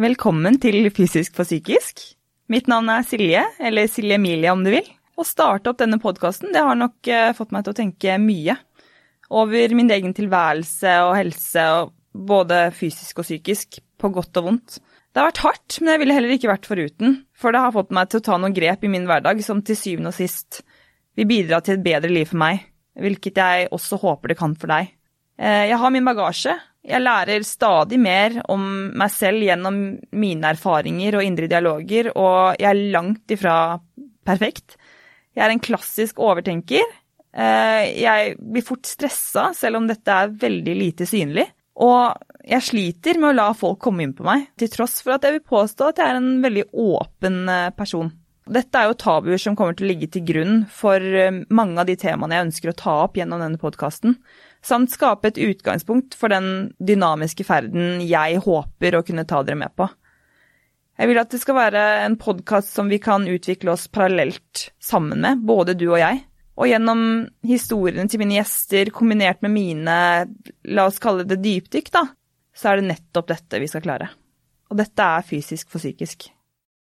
Velkommen til Fysisk for psykisk. Mitt navn er Silje, eller Silje Emilie om du vil. Å starte opp denne podkasten har nok eh, fått meg til å tenke mye over min egen tilværelse og helse, og både fysisk og psykisk, på godt og vondt. Det har vært hardt, men jeg ville heller ikke vært foruten, for det har fått meg til å ta noen grep i min hverdag som til syvende og sist vil bidra til et bedre liv for meg, hvilket jeg også håper det kan for deg. Eh, jeg har min bagasje. Jeg lærer stadig mer om meg selv gjennom mine erfaringer og indre dialoger, og jeg er langt ifra perfekt. Jeg er en klassisk overtenker. Eh, jeg blir fort stressa, selv om dette er veldig lite synlig. Og jeg sliter med å la folk komme inn på meg, til tross for at jeg vil påstå at jeg er en veldig åpen eh, person. Dette er jo tabuer som kommer til å ligge til grunn for mange av de temaene jeg ønsker å ta opp gjennom denne podkasten samt skape et utgangspunkt for den dynamiske ferden jeg håper å kunne ta dere med på. Jeg vil at det skal være en podkast som vi kan utvikle oss parallelt sammen med, både du og jeg. Og gjennom historiene til mine gjester kombinert med mine, la oss kalle det dypdykk, da, så er det nettopp dette vi skal klare. Og dette er fysisk for psykisk.